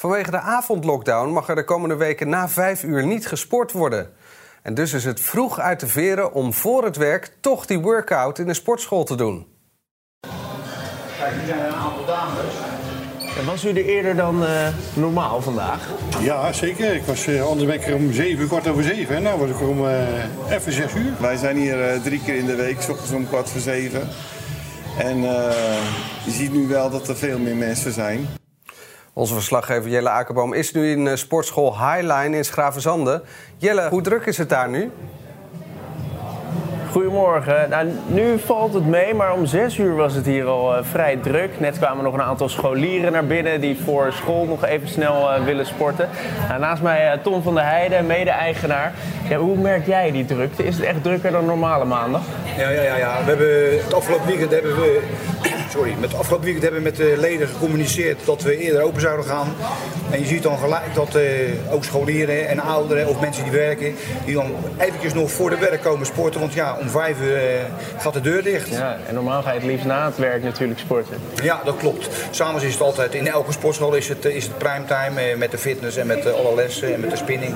Vanwege de avondlockdown mag er de komende weken na vijf uur niet gesport worden. En dus is het vroeg uit de veren om voor het werk toch die workout in een sportschool te doen. Kijk, hier zijn een aantal dames. En was u er eerder dan uh, normaal vandaag? Ja, zeker. Ik was uh, anders ben ik er om 7 kwart over 7. En nu word ik er om uh, even 6 uur. Wij zijn hier drie keer in de week, s ochtends om kwart voor 7. En je ziet nu wel dat er veel meer mensen zijn. Onze verslaggever Jelle Akerboom is nu in sportschool Highline in Schravenzande. Jelle, hoe druk is het daar nu? Goedemorgen. Nou, nu valt het mee, maar om 6 uur was het hier al uh, vrij druk. Net kwamen nog een aantal scholieren naar binnen die voor school nog even snel uh, willen sporten. Nou, naast mij uh, Tom van der Heijden, mede-eigenaar. Ja, hoe merk jij die drukte? Is het echt drukker dan normale maandag? Ja, ja, ja. ja. We hebben het afgelopen weekend hebben we sorry, met afgelopen weekend hebben we met de leden gecommuniceerd dat we eerder open zouden gaan. En je ziet dan gelijk dat uh, ook scholieren en ouderen of mensen die werken, die dan eventjes nog voor de werk komen sporten. Want ja, om vijf uur uh, gaat de deur dicht. Ja, en normaal ga je het liefst na het werk natuurlijk sporten. Ja, dat klopt. Samen is het altijd, in elke sportschool is het, is het primetime uh, met de fitness en met alle lessen en met de spinning.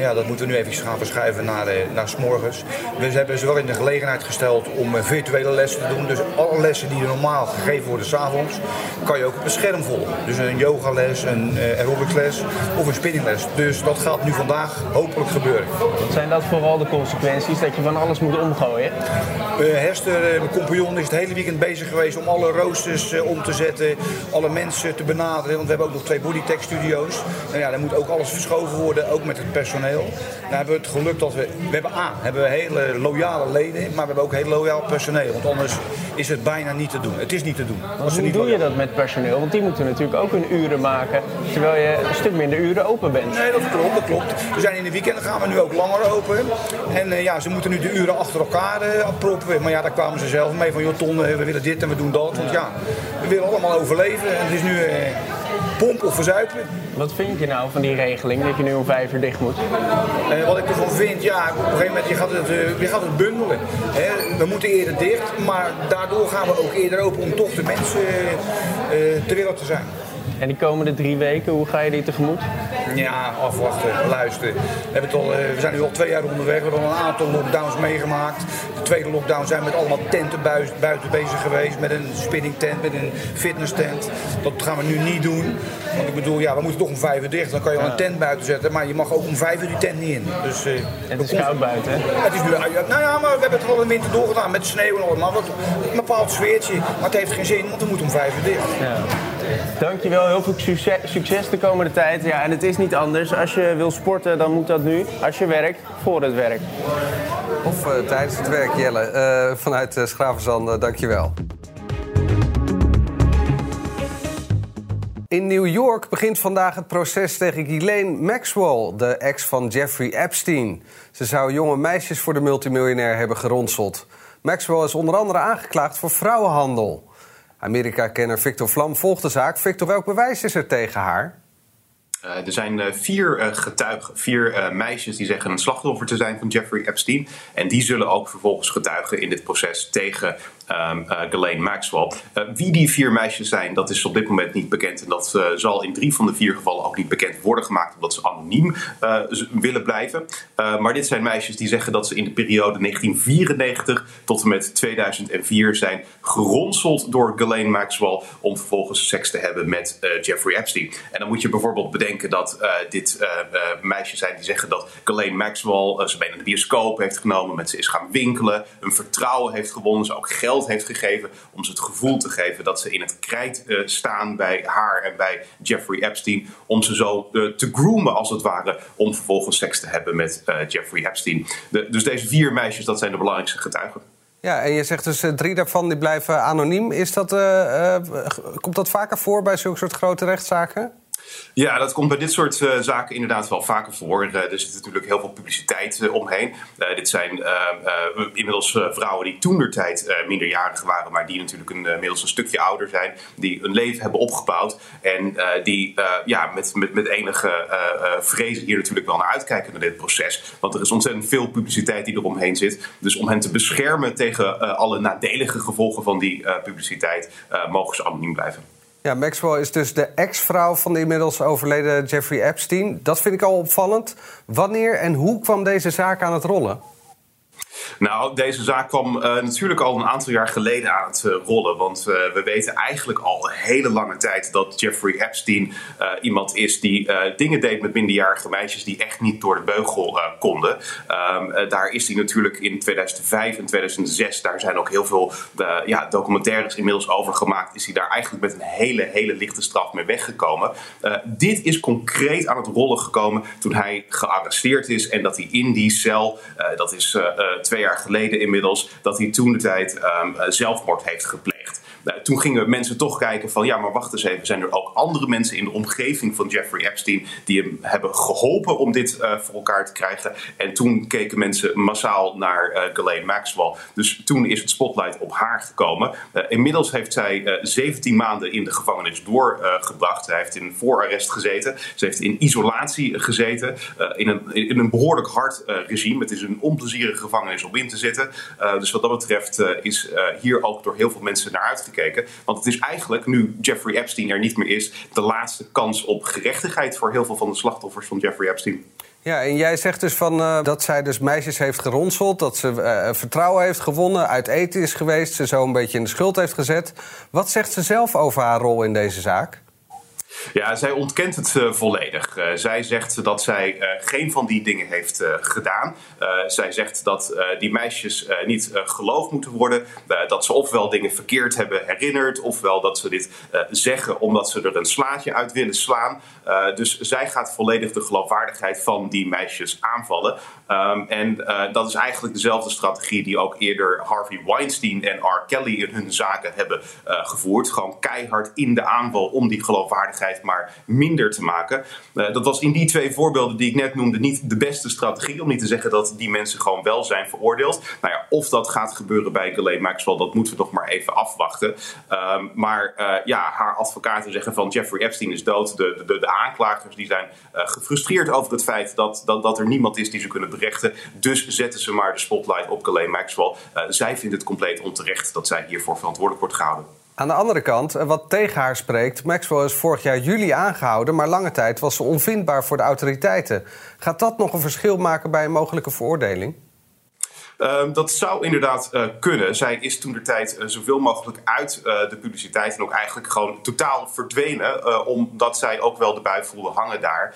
Ja, dat moeten we nu even gaan verschuiven naar, naar s morgens. We hebben ze wel in de gelegenheid gesteld om virtuele lessen te doen. Dus alle lessen die er normaal gegeven worden s'avonds, kan je ook op een scherm volgen. Dus een yogales, een uh, aerobicsles of een spinningles. Dus dat gaat nu vandaag hopelijk gebeuren. Wat zijn dat vooral de consequenties, dat je van alles moet omgooien? Uh, Hester, mijn compagnon, is het hele weekend bezig geweest om alle roosters uh, om te zetten, alle mensen te benaderen. Want we hebben ook nog twee bodytech studio's. Nou ja, dan moet ook alles verschoven worden, ook met het personeel. Nou hebben we het geluk dat we, we hebben A, hebben we hele loyale leden, maar we hebben ook heel loyaal personeel. Want anders is het bijna niet te doen. Het is niet te doen. Hoe doe je dat met personeel? Want die moeten natuurlijk ook hun uren maken, terwijl je een stuk minder uren open bent. Nee, dat klopt, dat klopt. We zijn in de weekenden gaan we nu ook langer open. En uh, ja, ze moeten nu de uren achter elkaar uh, proppen. Maar ja, daar kwamen ze zelf mee van, joh Ton, uh, we willen dit en we doen dat. Want ja, we willen allemaal overleven. En het is nu pomp of verzuipen. Wat vind je nou van die regeling, dat je nu om vijf uur dicht moet? Uh, wat ik ervan vind, ja, op een gegeven moment, je gaat het, uh, je gaat het bundelen. Hè? We moeten eerder dicht, maar daardoor gaan we ook eerder open om toch de mensen uh, te willen te zijn. En die komende drie weken, hoe ga je die tegemoet? Ja, afwachten, luisteren. We, hebben al, we zijn nu al twee jaar onderweg. We hebben al een aantal lockdowns meegemaakt. De tweede lockdown zijn we met allemaal tenten buiten bezig geweest. Met een spinning tent, met een fitness tent. Dat gaan we nu niet doen. Want ik bedoel, ja, we moeten toch om vijf uur dicht. Dan kan je al een tent buiten zetten. Maar je mag ook om vijf uur die tent niet in. Dus, uh, het is koud buiten, hè? Het is nu, nou ja, maar we hebben het al in de winter doorgedaan met sneeuw en allemaal. Wat, een bepaald sfeertje. Maar het heeft geen zin, want we moeten om vijf uur dicht. Ja. Dankjewel, heel veel succes, succes de komende tijd. Ja, en het is niet anders. Als je wil sporten, dan moet dat nu. Als je werkt, voor het werk. Of uh, tijdens het werk, Jelle. Uh, vanuit uh, Schravenzande, dankjewel. In New York begint vandaag het proces tegen Ghislaine Maxwell, de ex van Jeffrey Epstein. Ze zou jonge meisjes voor de multimiljonair hebben geronseld. Maxwell is onder andere aangeklaagd voor vrouwenhandel. Amerika-kenner Victor Vlam volgt de zaak. Victor, welk bewijs is er tegen haar? Uh, er zijn uh, vier uh, getuigen, vier meisjes die zeggen een slachtoffer te zijn van Jeffrey Epstein. En die zullen ook vervolgens getuigen in dit proces tegen um, Maxwell. wie die vier meisjes zijn, dat is op dit moment niet bekend. En dat zal in drie van de vier gevallen ook niet bekend worden gemaakt, omdat ze anoniem willen blijven. maar dit zijn meisjes die zeggen dat ze in de periode 1994 tot en met 2004 zijn geronseld door Ghislaine Maxwell om vervolgens seks te hebben met Jeffrey Epstein. En dan moet je bijvoorbeeld bedenken dat dit meisjes zijn die zeggen dat Ghislaine Maxwell ze bijna de bioscoop heeft genomen, met ze is gaan winkelen, een vertrouwen heeft gewonnen, ze ook geld heeft gegeven om ze het gevoel te geven dat ze in het krijt staan bij haar en bij Jeffrey Epstein, om ze zo te groomen als het ware, om vervolgens seks te hebben met Jeffrey Epstein. Dus deze vier meisjes, dat zijn de belangrijkste getuigen. Ja, en je zegt dus drie daarvan die blijven anoniem. Is dat, komt dat vaker voor bij zulke soort grote rechtszaken? Ja, dat komt bij dit soort uh, zaken inderdaad wel vaker voor. Uh, er zit natuurlijk heel veel publiciteit uh, omheen. dit zijn inmiddels vrouwen die toen de tijd minderjarig waren, maar die natuurlijk een, inmiddels een stukje ouder zijn, die een leven hebben opgebouwd en die ja, met, met, met enige vrezen hier natuurlijk wel naar uitkijken naar dit proces. Want er is ontzettend veel publiciteit die eromheen zit. Dus om hen te beschermen tegen alle nadelige gevolgen van die publiciteit, mogen ze anoniem blijven. Ja, Maxwell is dus de ex-vrouw van de inmiddels overleden Jeffrey Epstein. Dat vind ik al opvallend. Wanneer en hoe kwam deze zaak aan het rollen? Nou, deze zaak kwam uh, natuurlijk al een aantal jaar geleden aan het uh, rollen. Want uh, we weten eigenlijk al een hele lange tijd dat Jeffrey Epstein iemand is die dingen deed met minderjarige meisjes die echt niet door de beugel konden. Um, daar is hij natuurlijk in 2005 en 2006, daar zijn ook heel veel ja, documentaires inmiddels over gemaakt. Is hij daar eigenlijk met een hele, hele lichte straf mee weggekomen. dit is concreet aan het rollen gekomen toen hij gearresteerd is en dat hij in die cel, dat is twee jaar geleden inmiddels, dat hij toen de tijd um, zelfmoord heeft gepleegd. Nou, toen gingen mensen toch kijken van ja, maar wacht eens even, zijn er ook andere mensen in de omgeving van Jeffrey Epstein die hem hebben geholpen om dit uh, voor elkaar te krijgen? En toen keken mensen massaal naar uh, Ghislaine Maxwell. Dus toen is het spotlight op haar gekomen. Uh, inmiddels heeft zij 17 maanden in de gevangenis doorgebracht. zij heeft in voorarrest gezeten. Ze heeft in isolatie gezeten. in, een, in een behoorlijk hard regime. Het is een onplezierige gevangenis om in te zitten. dus wat dat betreft is hier ook door heel veel mensen naar uitgekeken Want het is eigenlijk, nu Jeffrey Epstein er niet meer is, de laatste kans op gerechtigheid voor heel veel van de slachtoffers van Jeffrey Epstein. Ja, en jij zegt dus van, uh, dat zij dus meisjes heeft geronseld, dat ze uh, vertrouwen heeft gewonnen, uit eten is geweest, ze zo een beetje in de schuld heeft gezet. Wat zegt ze zelf over haar rol in deze zaak? Ja, zij ontkent het uh, volledig. Uh, zij zegt dat zij uh, geen van die dingen heeft gedaan. zij zegt dat die meisjes niet geloofd moeten worden. dat ze ofwel dingen verkeerd hebben herinnerd, ofwel dat ze dit zeggen omdat ze er een slaatje uit willen slaan. dus zij gaat volledig de geloofwaardigheid van die meisjes aanvallen. Um, en dat is eigenlijk dezelfde strategie die ook eerder Harvey Weinstein en R. Kelly in hun zaken hebben gevoerd. Gewoon keihard in de aanval om die geloofwaardigheid maar minder te maken. Uh, dat was in die twee voorbeelden die ik net noemde niet de beste strategie. Om niet te zeggen dat die mensen gewoon wel zijn veroordeeld. Nou ja, of dat gaat gebeuren bij Ghislaine Maxwell, dat moeten we nog maar even afwachten. Um, maar uh, ja, haar advocaten zeggen van Jeffrey Epstein is dood. De, de, de aanklagers die zijn uh, gefrustreerd over het feit dat, dat, dat er niemand is die ze kunnen berechten. Dus zetten ze maar de spotlight op Ghislaine Maxwell. zij vindt het compleet onterecht dat zij hiervoor verantwoordelijk wordt gehouden. Aan de andere kant, wat tegen haar spreekt... Maxwell is vorig jaar juli aangehouden... maar lange tijd was ze onvindbaar voor de autoriteiten. Gaat dat nog een verschil maken bij een mogelijke veroordeling? Um, dat zou inderdaad uh, kunnen. Zij is toen de tijd uh, zoveel mogelijk uit uh, de publiciteit en ook eigenlijk gewoon totaal verdwenen, omdat zij ook wel de bui voelde hangen daar.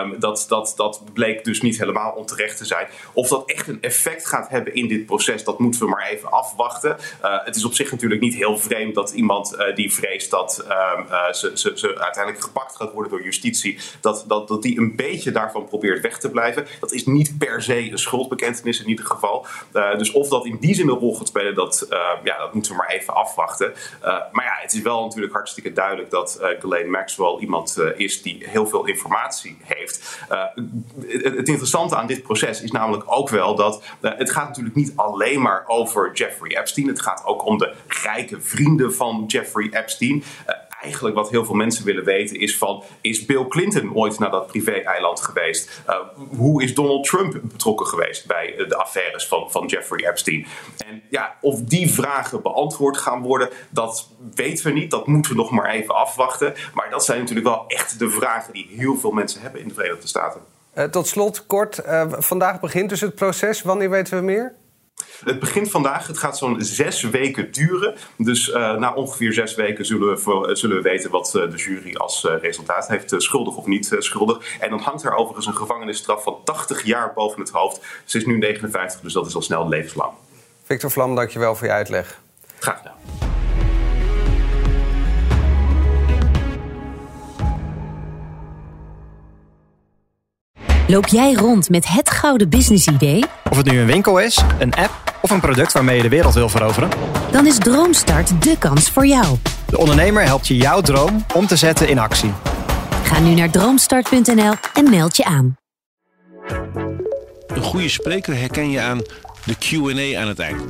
Um, dat, dat, dat bleek dus niet helemaal onterecht te zijn. Of dat echt een effect gaat hebben in dit proces, dat moeten we maar even afwachten. het is op zich natuurlijk niet heel vreemd dat iemand die vreest dat um, ze, ze, ze uiteindelijk gepakt gaat worden door justitie, dat, dat, dat die een beetje daarvan probeert weg te blijven. Dat is niet per se een schuldbekentenis in ieder geval. Uh, dus of dat in die zin een rol gaat spelen, dat, uh, ja, dat moeten we maar even afwachten. Uh, maar ja, het is wel natuurlijk hartstikke duidelijk dat Ghislaine Maxwell iemand is die heel veel informatie heeft. Het, het, interessante aan dit proces is namelijk ook wel dat het gaat natuurlijk niet alleen maar over Jeffrey Epstein. Het gaat ook om de rijke vrienden van Jeffrey Epstein eigenlijk wat heel veel mensen willen weten is van... is Bill Clinton ooit naar dat privé-eiland geweest? Uh, hoe is Donald Trump betrokken geweest bij de affaires van, van Jeffrey Epstein? En ja, of die vragen beantwoord gaan worden, dat weten we niet. Dat moeten we nog maar even afwachten. Maar dat zijn natuurlijk wel echt de vragen die heel veel mensen hebben in de Verenigde Staten. Uh, tot slot, kort. Vandaag begint dus het proces. Wanneer weten we meer? Het begint vandaag. Het gaat zo'n zes weken duren. Dus uh, na ongeveer zes weken zullen we, voor, zullen we weten wat uh, de jury als uh, resultaat heeft. schuldig of niet schuldig. En dan hangt er overigens een gevangenisstraf van 80 jaar boven het hoofd. Ze is nu 59, dus dat is al snel levenslang. Victor Vlam, dankjewel voor je uitleg. Graag gedaan. Loop jij rond met het gouden business-idee? Of het nu een winkel is, een app of een product waarmee je de wereld wil veroveren? Dan is Droomstart de kans voor jou. De ondernemer helpt je jouw droom om te zetten in actie. Ga nu naar droomstart.nl en meld je aan. Een goede spreker herken je aan de Q&A aan het eind.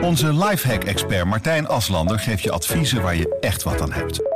Onze lifehack-expert Martijn Aslander geeft je adviezen waar je echt wat aan hebt.